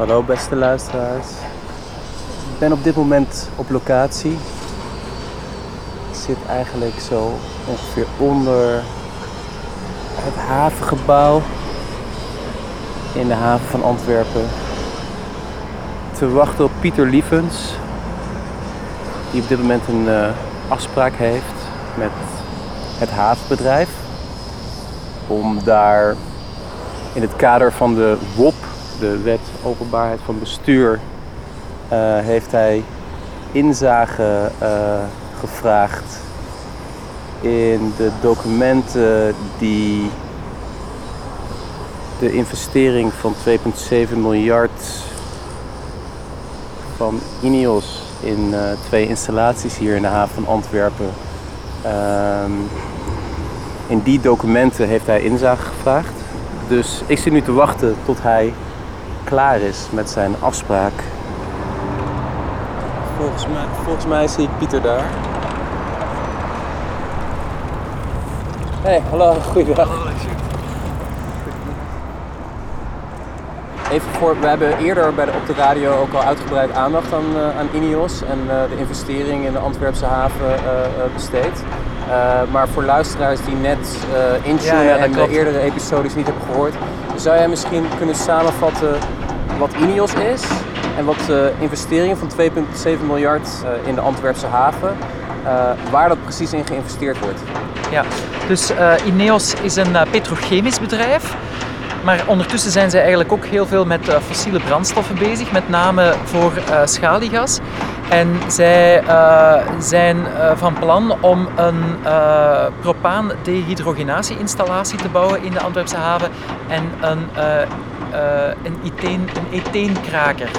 Hallo beste luisteraars. Ik ben op dit moment op locatie. Ik zit eigenlijk zo ongeveer onder het havengebouw in de haven van Antwerpen. Te wachten op Pieter Lievens, die op dit moment een uh, afspraak heeft met het havenbedrijf. Om daar in het kader van de WOP, de Wet Openbaarheid van Bestuur, uh, heeft hij inzage uh, gevraagd in de documenten die de investering van 2,7 miljard van Ineos in uh, twee installaties hier in de haven van Antwerpen. Um, in die documenten heeft hij inzage gevraagd. Dus ik zit nu te wachten tot hij klaar is met zijn afspraak. Volgens mij, volgens mij zie ik Pieter daar. Hey, hallo, goeiedag. Even voor, we hebben eerder bij de, op de radio ook al uitgebreid aandacht aan, uh, aan Ineos en uh, de investering in de Antwerpse haven uh, besteed. maar voor luisteraars die net intunen ja, ja, en de eerdere episodes niet hebben gehoord, zou jij misschien kunnen samenvatten wat Ineos is en wat de investeringen van 2,7 miljard in de Antwerpse haven, waar dat precies in geïnvesteerd wordt? Ja, dus Ineos is een petrochemisch bedrijf. Maar ondertussen zijn zij eigenlijk ook heel veel met uh, fossiele brandstoffen bezig, met name voor uh, schaliegas. En zij uh, zijn van plan om een propaan-dehydrogenatie-installatie te bouwen in de Antwerpse haven en een, een, etheen, een etheenkraker.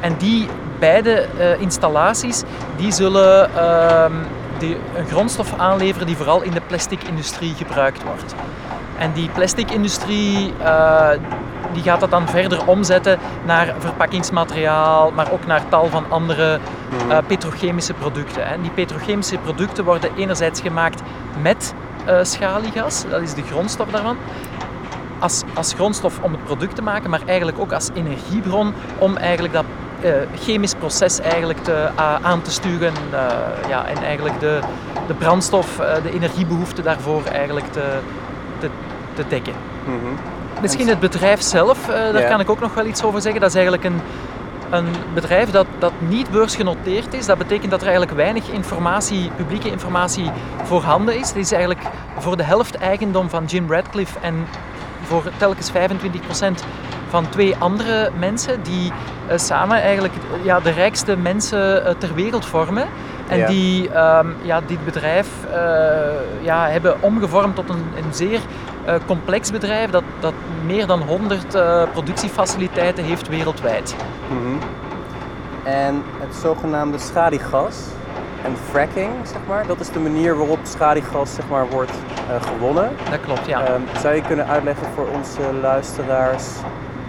En die beide installaties die zullen ehm, die, een grondstof aanleveren die vooral in de plastic-industrie gebruikt wordt. En die plasticindustrie uh, die gaat dat dan verder omzetten naar verpakkingsmateriaal, maar ook naar tal van andere uh, petrochemische producten. En die petrochemische producten worden enerzijds gemaakt met uh, schaliegas, dat is de grondstof daarvan. Als, als grondstof om het product te maken, maar eigenlijk ook als energiebron om eigenlijk dat uh, chemisch proces eigenlijk te, aan te sturen ja, en eigenlijk de, de brandstof, de energiebehoefte daarvoor eigenlijk te, te, te dekken. Mm -hmm. Misschien het bedrijf zelf, uh, daar ja. kan ik ook nog wel iets over zeggen. Dat is eigenlijk een, een bedrijf dat, dat niet beursgenoteerd is. Dat betekent dat er eigenlijk weinig informatie, publieke informatie voorhanden is. Het is eigenlijk voor de helft eigendom van Jim Radcliffe en voor telkens 25% van twee andere mensen die uh, samen eigenlijk ja, de rijkste mensen uh, ter wereld vormen. En ja. die um, ja, dit bedrijf uh, ja, hebben omgevormd tot een, een zeer uh, complex bedrijf dat, dat meer dan 100 uh, productiefaciliteiten heeft wereldwijd. Mm -hmm. En het zogenaamde schaliegas en fracking, zeg maar, dat is de manier waarop schaliegas zeg maar, wordt uh, gewonnen. Dat klopt, ja. Um, zou je kunnen uitleggen voor onze luisteraars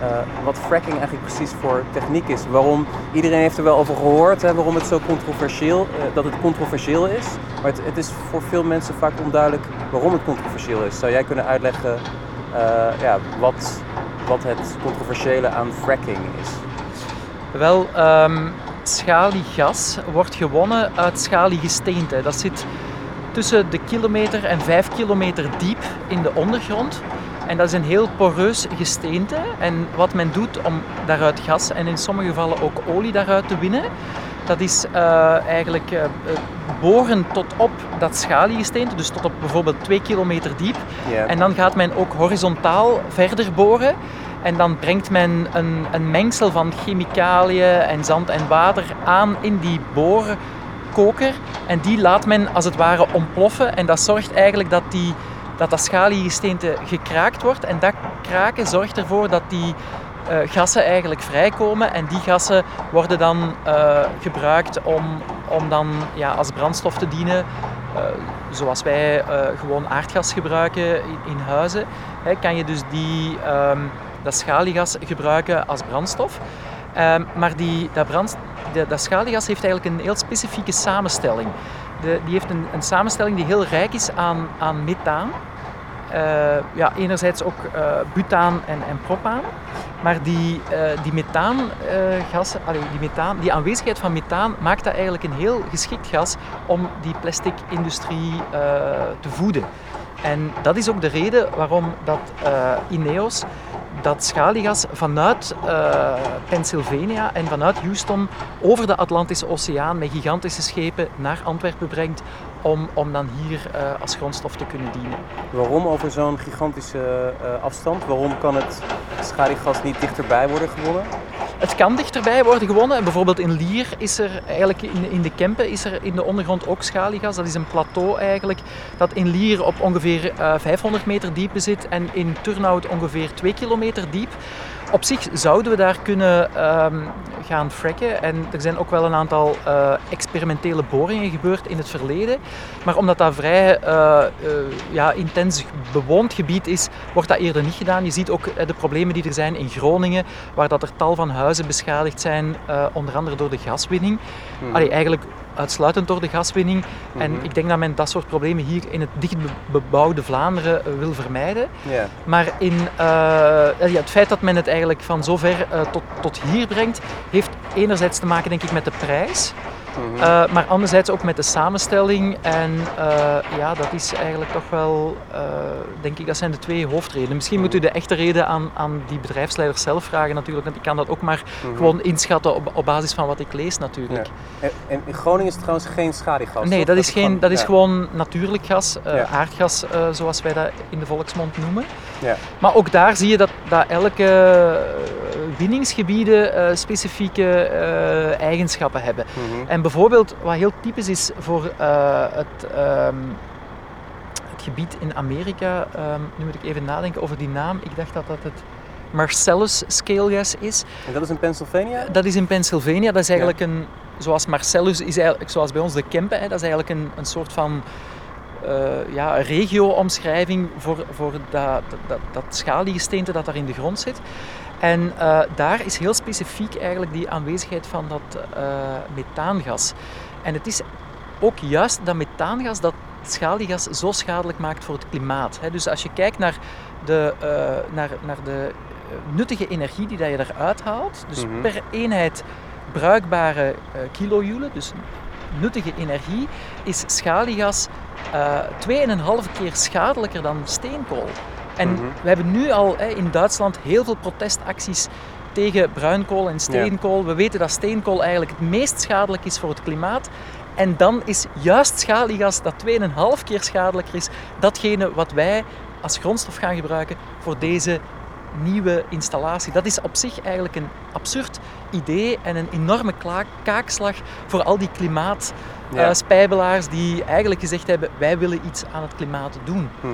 uh, wat fracking eigenlijk precies voor techniek is. Waarom, iedereen heeft er wel over gehoord, hè, waarom het zo controversieel, uh, dat het controversieel is. Maar het, het, is voor veel mensen vaak onduidelijk waarom het controversieel is. Zou jij kunnen uitleggen ja, wat, wat het controversiële aan fracking is? Wel, um, schaliegas wordt gewonnen uit schaliegesteente. Dat zit tussen de kilometer en vijf kilometer diep in de ondergrond. En dat is een heel poreus gesteente. En wat men doet om daaruit gas en in sommige gevallen ook olie daaruit te winnen, dat is uh, eigenlijk uh, boren tot op dat schaliegesteente, dus tot op bijvoorbeeld 2 kilometer diep. Yeah. En dan gaat men ook horizontaal verder boren. En dan brengt men een, een mengsel van chemicaliën en zand en water aan in die boorkoker. En die laat men als het ware ontploffen. En dat zorgt eigenlijk dat die dat dat schaliegesteente gekraakt wordt. En dat kraken zorgt ervoor dat die uh, gassen eigenlijk vrijkomen. En die gassen worden dan uh, gebruikt om, om dan ja, als brandstof te dienen. Uh, zoals wij gewoon aardgas gebruiken in, in huizen, hè, kan je dus die, um, dat schaliegas gebruiken als brandstof. Um, maar die, dat, brand, dat schaliegas heeft eigenlijk een heel specifieke samenstelling. De, die heeft een, een, samenstelling die heel rijk is aan, aan methaan. eh, ja, enerzijds ook uh, butaan en, en propaan. Maar die, uh, die methaangas, die, methaan, die aanwezigheid van methaan maakt dat eigenlijk een heel geschikt gas om die plastic-industrie te voeden. En dat is ook de reden waarom dat Ineos dat schaliegas vanuit uh, Pennsylvania en vanuit Houston over de Atlantische Oceaan met gigantische schepen naar Antwerpen brengt om, om dan hier uh, als grondstof te kunnen dienen. Waarom over zo'n gigantische uh, afstand? Waarom kan het schaliegas niet dichterbij worden gewonnen? Het kan dichterbij worden gewonnen. Bijvoorbeeld in Lier is er eigenlijk in, in de Kempen is er in de ondergrond ook schaliegas. Dat is een plateau eigenlijk dat in Lier op ongeveer uh, 500 meter diep zit en in Turnhout ongeveer 2 kilometer diep. Op zich zouden we daar kunnen um, gaan fracken. En er zijn ook wel een aantal uh, experimentele boringen gebeurd in het verleden. Maar omdat dat vrij uh, uh, ja, intens bewoond gebied is, wordt dat eerder niet gedaan. Je ziet ook de problemen die er zijn in Groningen, waar dat er tal van huizen beschadigd zijn, onder andere door de gaswinning. Mm. Allee, eigenlijk uitsluitend door de gaswinning. En ik denk dat men dat soort problemen hier in het dichtbebouwde Vlaanderen wil vermijden. Yeah. Maar in, ja, het feit dat men het eigenlijk van zover tot, tot hier brengt, heeft enerzijds te maken denk ik met de prijs. Uh, maar anderzijds ook met de samenstelling. En uh, ja, dat is eigenlijk toch wel, uh, denk ik, dat zijn de twee hoofdredenen. Misschien moet u de echte reden aan, aan die bedrijfsleiders zelf vragen natuurlijk. Want ik kan dat ook maar mm-hmm. gewoon inschatten op, op basis van wat ik lees natuurlijk. Ja. En, in Groningen is het trouwens geen schaliegas? Nee, dat, is, geen, gewoon, dat is gewoon natuurlijk gas, ja. aardgas zoals wij dat in de volksmond noemen. Ja. Maar ook daar zie je dat, dat elke winningsgebieden specifieke eigenschappen hebben. En bijvoorbeeld, wat heel typisch is voor uh, het, um, het, gebied in Amerika, um, nu moet ik even nadenken over die naam. Ik dacht dat dat het Marcellus scalegas is. En dat is in Pennsylvania? Dat is in Pennsylvania. Dat is eigenlijk ja. een, zoals Marcellus is eigenlijk, zoals bij ons de Kempen, hè, dat is eigenlijk een, een soort van uh, ja, regio-omschrijving voor, voor dat, dat, dat schaliegesteente dat daar in de grond zit. En uh, daar is heel specifiek eigenlijk die aanwezigheid van dat uh, methaangas. En het is ook juist dat methaangas dat schaliegas zo schadelijk maakt voor het klimaat. Dus als je kijkt naar de, uh, naar, naar de nuttige energie die dat je eruit haalt, dus mm-hmm. per eenheid bruikbare kilojoule, dus nuttige energie, is schaliegas 2,5 keer schadelijker dan steenkool. En Mhm. we hebben nu al hè, in Duitsland heel veel protestacties tegen bruinkool en steenkool. We weten dat steenkool eigenlijk het meest schadelijk is voor het klimaat. En dan is juist schaliegas, dat 2,5 keer schadelijker is, datgene wat wij als grondstof gaan gebruiken voor deze nieuwe installatie. Dat is op zich eigenlijk een absurd idee en een enorme kaakslag voor al die klimaatspijbelaars Ja. uh, die eigenlijk gezegd hebben wij willen iets aan het klimaat doen. Ja.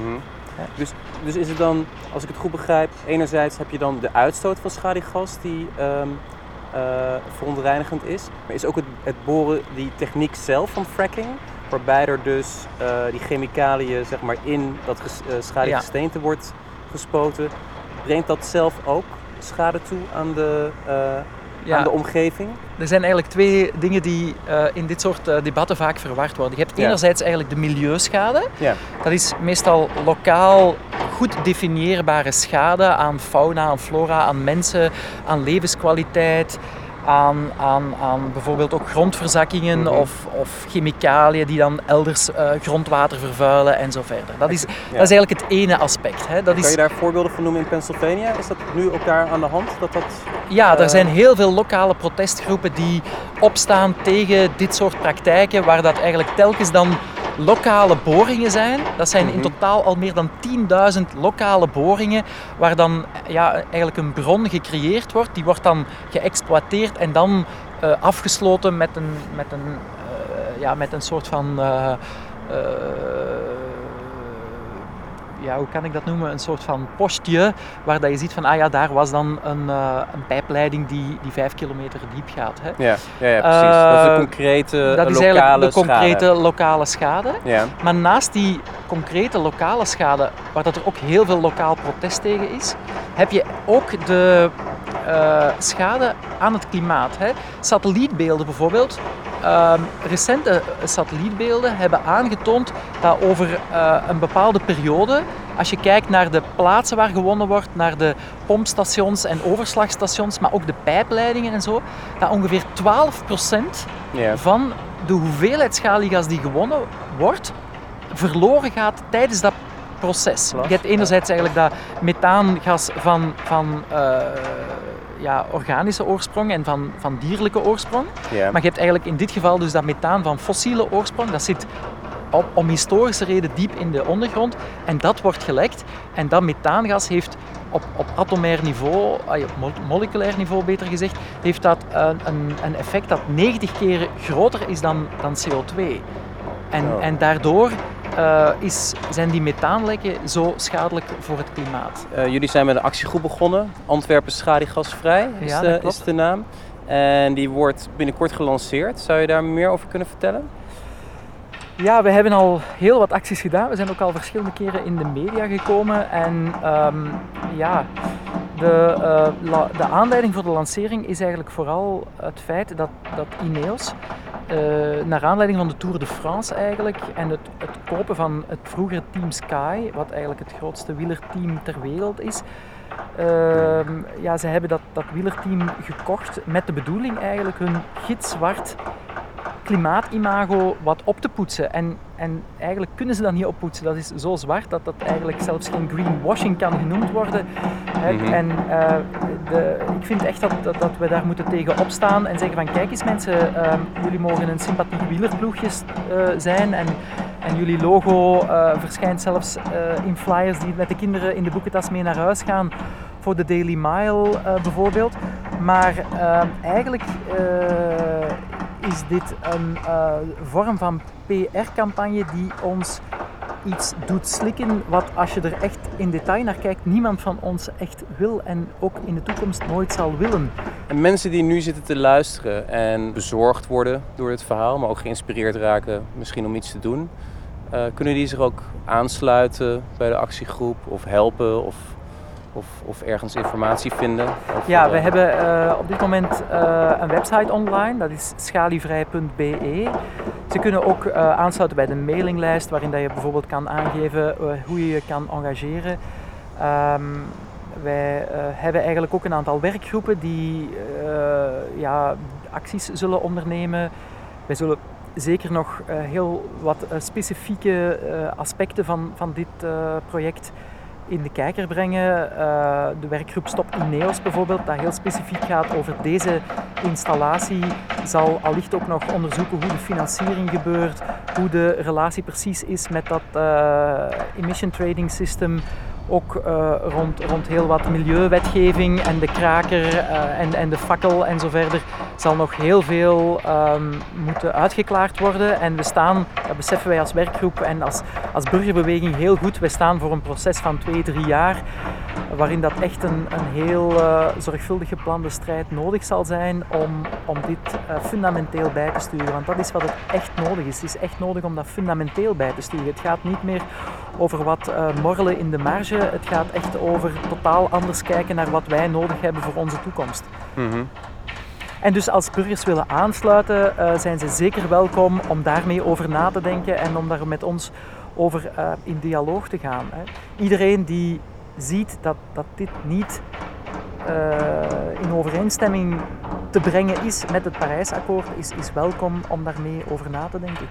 Dus, dus is het dan, als ik het goed begrijp, enerzijds heb je dan de uitstoot van schaliegas die um, uh, verontreinigend is, maar is ook het, het, boren die techniek zelf van fracking, waarbij er dus uh, die chemicaliën zeg maar, in dat uh, schaliegesteente ja. wordt gespoten, brengt dat zelf ook schade toe aan de, ja. aan de omgeving? Er zijn eigenlijk twee dingen die uh, in dit soort uh, debatten vaak verward worden. Je hebt ja. enerzijds eigenlijk de milieuschade. Ja. Dat is meestal lokaal goed definieerbare schade aan fauna, aan flora, aan mensen, aan levenskwaliteit. Aan, aan, aan bijvoorbeeld ook grondverzakkingen Mhm. of, of chemicaliën die dan elders uh, grondwater vervuilen en zo verder. Dat is, Ja. dat is eigenlijk het ene aspect. Hè. Dat is, Kan je daar voorbeelden van noemen in Pennsylvania? Is dat nu ook daar aan de hand? Dat dat, Ja, er Eh, zijn heel veel lokale protestgroepen die opstaan tegen dit soort praktijken, waar dat eigenlijk telkens dan lokale boringen zijn. Dat zijn in Mhm. totaal al meer dan 10.000 lokale boringen, waar dan ja, eigenlijk een bron gecreëerd wordt. Die wordt dan geëxploiteerd en dan eh, afgesloten met een, met een, eh, ja, met een soort van... eh, eh, ja, hoe kan ik dat noemen? Een soort van postje waar dat je ziet van, ah ja, daar was dan een, eh, een pijpleiding die, die vijf kilometer diep gaat. Hè. ja, ja, ja, precies. dat is de Eh, concrete dat is lokale eigenlijk de concrete schade. lokale schade. Ja. Maar naast die concrete lokale schade, waar dat er ook heel veel lokaal protest tegen is, heb je ook de eh, schade aan het klimaat. Hè. Satellietbeelden bijvoorbeeld. Ehm, recente satellietbeelden hebben aangetoond dat over eh, een bepaalde periode, Als je kijkt naar de plaatsen waar gewonnen wordt, naar de pompstations en overslagstations, maar ook de pijpleidingen en zo, dat ongeveer 12% Ja. van de hoeveelheid schaliegas die gewonnen wordt, verloren gaat tijdens dat proces. Je hebt enerzijds eigenlijk dat methaangas van, van eh, ja, organische oorsprong en van, van dierlijke oorsprong. Maar je hebt eigenlijk in dit geval dus dat methaan van fossiele oorsprong. Dat zit om historische reden diep in de ondergrond. En dat wordt gelekt. En dat methaangas heeft op, op atomair niveau, op mol- moleculair niveau beter gezegd, heeft dat een, een, een effect dat 90 keer groter is dan, dan CO2. En, en daardoor eh, is, zijn die methaanlekken zo schadelijk voor het klimaat. Eh, jullie zijn met een actiegroep begonnen. Antwerpen schaliegasvrij is, Ja, de, is de naam. En die wordt binnenkort gelanceerd. Zou je daar meer over kunnen vertellen? Ja, we hebben al heel wat acties gedaan. We zijn ook al verschillende keren in de media gekomen. En ehm, ja, de, eh, de aanleiding voor de lancering is eigenlijk vooral het feit dat, dat Ineos, eh, naar aanleiding van de Tour de France eigenlijk, en het, het kopen van het vroegere Team Sky, wat eigenlijk het grootste wielerteam ter wereld is, ehm, ja, ze hebben dat, dat wielerteam gekocht met de bedoeling eigenlijk hun gitzwart klimaatimago wat op te poetsen. En, en eigenlijk kunnen ze dat niet oppoetsen. Dat is zo zwart dat dat eigenlijk zelfs geen greenwashing kan genoemd worden. Mhm. En eh, de, ik vind echt dat, dat, dat we daar moeten tegen opstaan en zeggen van kijk eens mensen, ehm, jullie mogen een sympathiek wielerploegje eh, zijn en, en jullie logo eh, verschijnt zelfs in flyers die met de kinderen in de boekentas mee naar huis gaan voor de Daily Mile bijvoorbeeld. Maar ehm, eigenlijk is dit een eh, vorm van PR-campagne die ons iets doet slikken wat als je er echt in detail naar kijkt niemand van ons echt wil en ook in de toekomst nooit zal willen. En mensen die nu zitten te luisteren en bezorgd worden door het verhaal, maar ook geïnspireerd raken misschien om iets te doen, eh, kunnen die zich ook aansluiten bij de actiegroep of helpen of, of, of ergens informatie vinden? Ja, we hebben eh, op dit moment eh, een website online, dat is schalievrij.be. Ze kunnen ook eh, aansluiten bij de mailinglijst, waarin dat je bijvoorbeeld kan aangeven hoe je je kan engageren. Ehm, wij hebben eigenlijk ook een aantal werkgroepen die ja, acties zullen ondernemen. Wij zullen zeker nog heel wat specifieke aspecten van, van dit project in de kijker brengen. Eh, de werkgroep Stop Ineos bijvoorbeeld, dat heel specifiek gaat over deze installatie, zal allicht ook nog onderzoeken hoe de financiering gebeurt, hoe de relatie precies is met dat eh, emission trading system. Ook eh, rond, rond heel wat milieuwetgeving en de kraker en, en de fakkel en zo verder zal nog heel veel ehm, moeten uitgeklaard worden. En we staan, dat beseffen wij als werkgroep en als, als burgerbeweging heel goed, we staan voor een proces van twee, drie jaar waarin dat echt een, een heel eh, zorgvuldig geplande strijd nodig zal zijn om, om dit eh, fundamenteel bij te sturen. Want dat is wat het echt nodig is. Het is echt nodig om dat fundamenteel bij te sturen. Het gaat niet meer over wat eh, morrelen in de marge. Het gaat echt over totaal anders kijken naar wat wij nodig hebben voor onze toekomst. mhm. En dus als burgers willen aansluiten, eh, zijn ze zeker welkom om daarmee over na te denken en om daar met ons over eh, in dialoog te gaan. Hè. Iedereen die ziet dat, dat dit niet eh, in overeenstemming te brengen is met het Parijsakkoord, is, is welkom om daarmee over na te denken.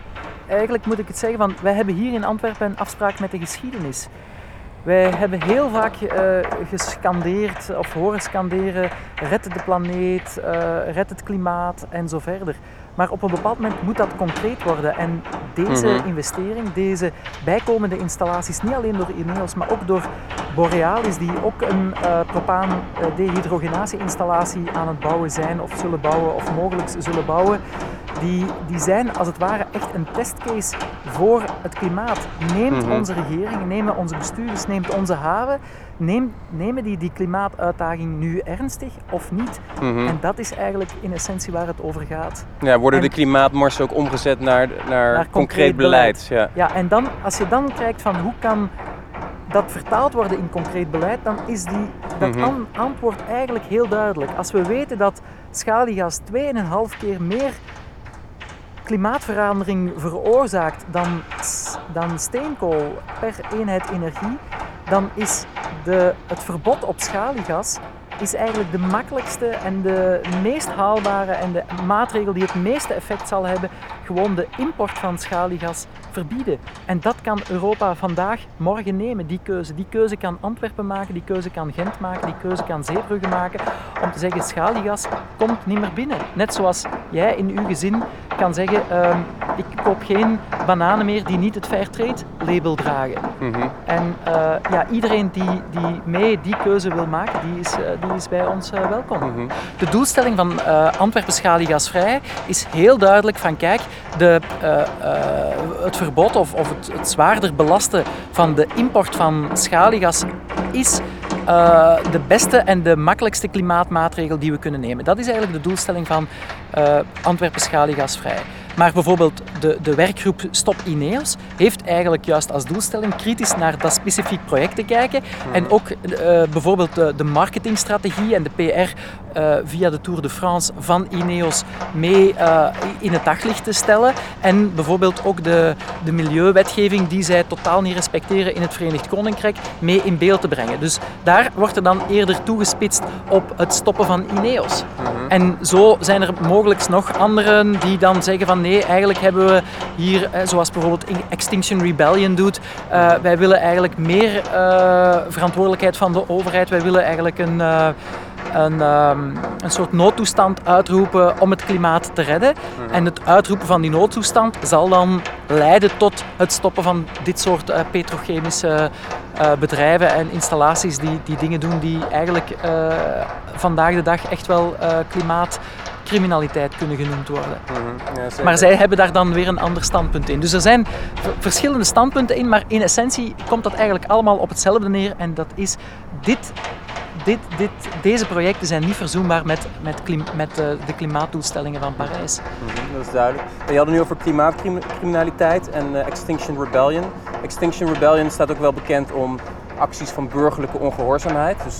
Eigenlijk moet ik het zeggen, wij hebben hier in Antwerpen een afspraak met de geschiedenis. Wij hebben heel vaak eh, gescandeerd of horen scanderen: red de planeet, eh, red het klimaat en zo verder. Maar op een bepaald moment moet dat concreet worden. En deze Mhm. investering, deze bijkomende installaties, niet alleen door Ineos, maar ook door Borealis, die ook een uh, propaan-dehydrogenatie-installatie aan het bouwen zijn, of zullen bouwen, of mogelijk zullen bouwen, die, die zijn als het ware echt een testcase voor het klimaat. Neemt Mhm. onze regering, nemen onze bestuurders, neemt onze haven, nemen die die klimaatuitdaging nu ernstig of niet? Mhm. En dat is eigenlijk in essentie waar het over gaat. Ja, worden de En- klimaatmarsen ook omgezet naar, naar, Naar concreet, concreet beleid? Ja. Ja, en dan, als je dan kijkt van hoe kan dat vertaald worden in concreet beleid, dan is die, dat Mhm. an- antwoord eigenlijk heel duidelijk. Als we weten dat schaliegas 2,5 keer meer klimaatverandering veroorzaakt dan, dan steenkool per eenheid energie, dan is de, het verbod op schaliegas is eigenlijk de makkelijkste en de meest haalbare en de maatregel die het meeste effect zal hebben, gewoon de import van schaliegas verbieden. En dat kan Europa vandaag, morgen nemen, die keuze. Die keuze kan Antwerpen maken, die keuze kan Gent maken, die keuze kan Zeebrugge maken. Om te zeggen, schaliegas komt niet meer binnen. Net zoals jij in uw gezin kan zeggen, uh, ik koop geen bananen meer die niet het Fairtrade label dragen. Mhm. En uh, ja, iedereen die, die mee die keuze wil maken, die is, uh, die is bij ons uh, welkom. Mhm. De doelstelling van Antwerpen schaliegasvrij is heel duidelijk van kijk, de, het verbod of, of het, het, zwaarder belasten van de import van schaliegas is uh, de beste en de makkelijkste klimaatmaatregel die we kunnen nemen. Dat is eigenlijk de doelstelling van uh, Antwerpen schaliegasvrij. Maar bijvoorbeeld de, de werkgroep Stop Ineos heeft eigenlijk juist als doelstelling kritisch naar dat specifiek project te kijken. En ook uh, bijvoorbeeld de, de, marketingstrategie en de PR uh, via de Tour de France van Ineos mee uh, in het daglicht te stellen. En bijvoorbeeld ook de, de milieuwetgeving die zij totaal niet respecteren in het Verenigd Koninkrijk mee in beeld te brengen. Dus daar wordt er dan eerder toegespitst op het stoppen van Ineos. En zo zijn er mogelijk nog anderen die dan zeggen van nee, eigenlijk hebben we hier, zoals bijvoorbeeld Extinction Rebellion doet, uh, wij willen eigenlijk meer uh, verantwoordelijkheid van de overheid. Wij willen eigenlijk een, uh, een, um, een soort noodtoestand uitroepen om het klimaat te redden. Mhm. En het uitroepen van die noodtoestand zal dan leiden tot het stoppen van dit soort petrochemische bedrijven en installaties die, die dingen doen die eigenlijk vandaag de dag echt wel klimaat criminaliteit kunnen genoemd worden. Mhm. Ja, maar zij hebben daar dan weer een ander standpunt in. Dus er zijn verschillende standpunten in, maar in essentie komt dat eigenlijk allemaal op hetzelfde neer. En dat is dit. Dit, dit, deze projecten zijn niet verzoenbaar met, met, klim, met uh, de klimaatdoelstellingen van Parijs. Mm -hmm, dat is duidelijk. Je had het nu over klimaatcriminaliteit en uh, Extinction Rebellion. Extinction Rebellion staat ook wel bekend om acties van burgerlijke ongehoorzaamheid. Dus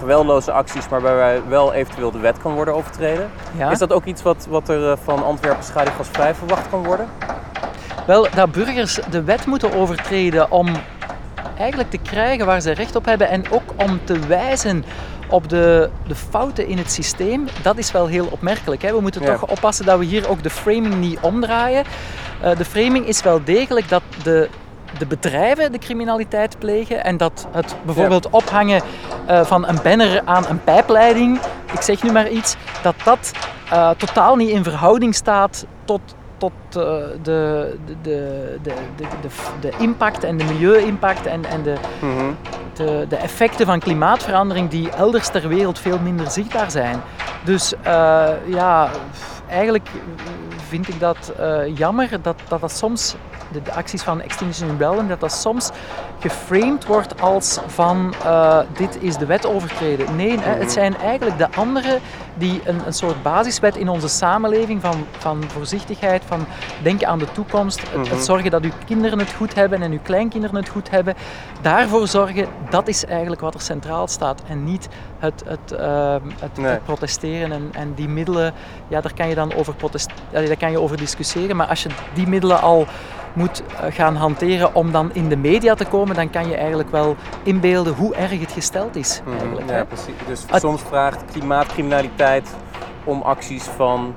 geweldloze acties, maar waarbij wel eventueel de wet kan worden overtreden. Ja? Is dat ook iets wat, wat er van Antwerpen schaliegasvrij verwacht kan worden? Wel, dat burgers de wet moeten overtreden om eigenlijk te krijgen waar ze recht op hebben en ook om te wijzen op de, de fouten in het systeem, dat is wel heel opmerkelijk. Hè? We moeten Ja. toch oppassen dat we hier ook de framing niet omdraaien. Uh, de framing is wel degelijk dat de, de bedrijven de criminaliteit plegen en dat het bijvoorbeeld ophangen uh, van een banner aan een pijpleiding, ik zeg nu maar iets, dat dat uh, totaal niet in verhouding staat tot, tot uh, de, de, de, de, de, de, impact en de milieu-impact en, en de, mm -hmm. de, de effecten van klimaatverandering die elders ter wereld veel minder zichtbaar zijn. Dus ja, eigenlijk vind ik dat jammer dat, dat dat soms, de, de, acties van Extinction Rebellion, dat dat soms geframed wordt als van uh, dit is de wet overtreden. Nee, het zijn eigenlijk de anderen die een, een soort basiswet in onze samenleving van, van voorzichtigheid, van denken aan de toekomst, het, Mhm. het zorgen dat uw kinderen het goed hebben en uw kleinkinderen het goed hebben, daarvoor zorgen, dat is eigenlijk wat er centraal staat en niet het, het, uh, het, Nee. het protesteren en, en die middelen, ja, daar kan je dan over, protest- allee, daar kan je over discussiëren, maar als je die middelen al moet eh, gaan hanteren om dan in de media te komen, dan kan je eigenlijk wel inbeelden hoe erg het gesteld is. Mhm, Eigenlijk, ja, hè. precies. Dus soms vraagt klimaatcriminaliteit om acties van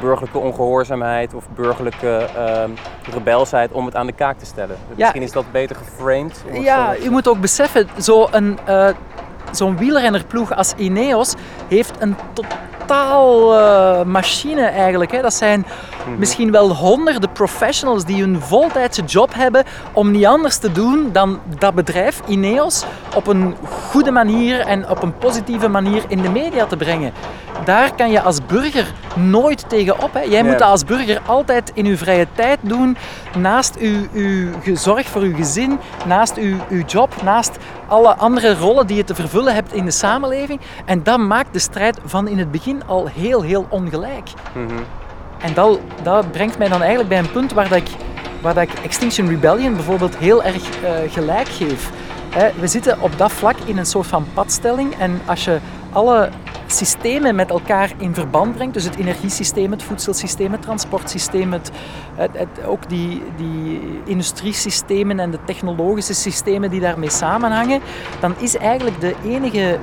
burgerlijke ongehoorzaamheid of burgerlijke ehm rebelsheid om het aan de kaak te stellen. Misschien is dat beter geframed. Ja, zo- je moet ook beseffen, zo'n eh zo'n wielrennerploeg als Ineos heeft een totaal eh, machine eigenlijk. Hè. Dat zijn misschien wel honderden professionals die hun voltijdse job hebben om niet anders te doen dan dat bedrijf Ineos op een goede manier en op een positieve manier in de media te brengen. Daar kan je als burger nooit tegen op. Hè. Jij moet dat als burger altijd in uw vrije tijd doen, naast uw, uw zorg voor uw gezin, naast uw, uw job, naast alle andere rollen die je te vervullen hebt in de samenleving. En dat maakt de strijd van in het begin al heel, heel ongelijk. Mhm. En dat, dat brengt mij dan eigenlijk bij een punt waar, dat ik, waar dat ik Extinction Rebellion bijvoorbeeld heel erg eh, gelijk geef. We zitten op dat vlak in een soort van padstelling en als je alle systemen met elkaar in verband brengt. Dus het energiesysteem, het voedselsysteem, het transportsysteem, het, het, het, ook die, die industriesystemen en de technologische systemen die daarmee samenhangen, dan is eigenlijk de enige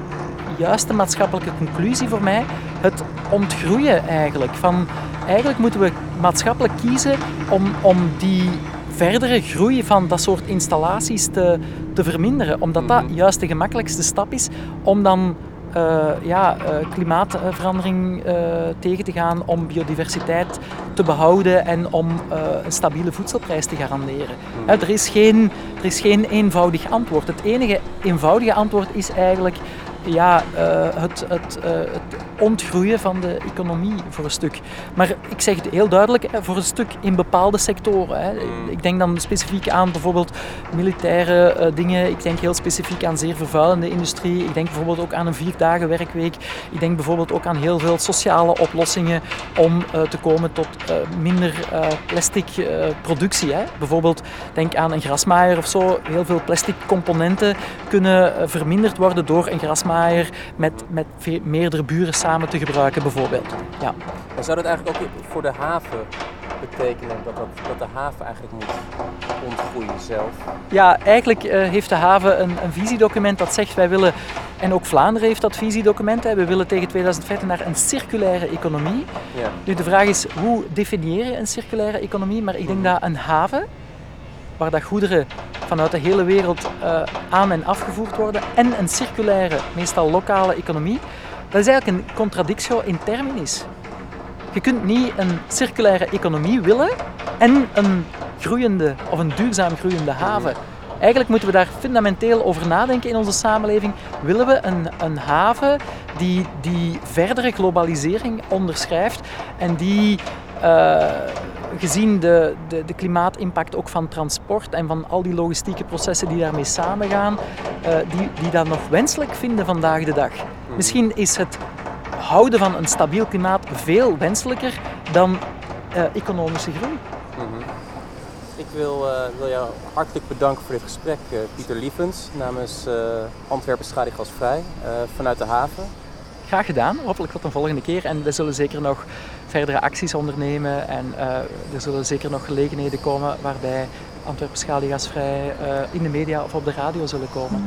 juiste maatschappelijke conclusie voor mij het ontgroeien eigenlijk. Van, eigenlijk moeten we maatschappelijk kiezen om, om die verdere groei van dat soort installaties te, te verminderen. Omdat dat Mhm. juist de gemakkelijkste stap is om dan eh, ja, eh, klimaatverandering eh, tegen te gaan, om biodiversiteit te behouden en om een stabiele voedselprijs te garanderen. Hè, er, is geen, er is geen eenvoudig antwoord. Het enige eenvoudige antwoord is eigenlijk ja, eh, het, het, eh, het ontgroeien van de economie voor een stuk. Maar ik zeg het heel duidelijk, hè, voor een stuk in bepaalde sectoren. Hè. Mm. Ik denk dan specifiek aan bijvoorbeeld militaire eh, dingen. Ik denk heel specifiek aan zeer vervuilende industrie. Ik denk bijvoorbeeld ook aan een vier dagen werkweek. Ik denk bijvoorbeeld ook aan heel veel sociale oplossingen om eh, te komen tot eh, minder eh, plastic eh, productie. Hè. Bijvoorbeeld denk aan een grasmaaier of zo. Heel veel plastic componenten kunnen eh, verminderd worden door een grasmaaier met, met meerdere buren samen te gebruiken bijvoorbeeld. Ja. En zou dat eigenlijk ook voor de haven betekenen dat, dat, dat de haven eigenlijk moet ontgroeien zelf? Ja, eigenlijk eh, heeft de haven een, een visiedocument dat zegt wij willen, en ook Vlaanderen heeft dat visiedocument, hè, we willen tegen 2050 naar een circulaire economie. Ja. Nu de vraag is, hoe definieer je een circulaire economie? Maar ik denk dat een haven, waar dat goederen vanuit de hele wereld eh, aan en afgevoerd worden, en een circulaire, meestal lokale economie, dat is eigenlijk een contradictio in terminis. Je kunt niet een circulaire economie willen en een groeiende of een duurzaam groeiende haven. Eigenlijk moeten we daar fundamenteel over nadenken in onze samenleving. Willen we een, een haven die, die verdere globalisering onderschrijft en die eh, gezien de, de, de klimaatimpact ook van transport en van al die logistieke processen die daarmee samengaan, eh, die, die dat nog wenselijk vinden vandaag de dag. Misschien is het houden van een stabiel klimaat veel wenselijker dan eh, economische groei. Mhm. Ik wil, eh, wil jou hartelijk bedanken voor dit gesprek, Pieter Lievens, namens eh, Antwerpen Schadigasvrij vanuit de haven. Graag gedaan, hopelijk tot een volgende keer. En we zullen zeker nog verdere acties ondernemen en eh, er zullen zeker nog gelegenheden komen waarbij Antwerpen Schaligasvrij eh, in de media of op de radio zullen komen.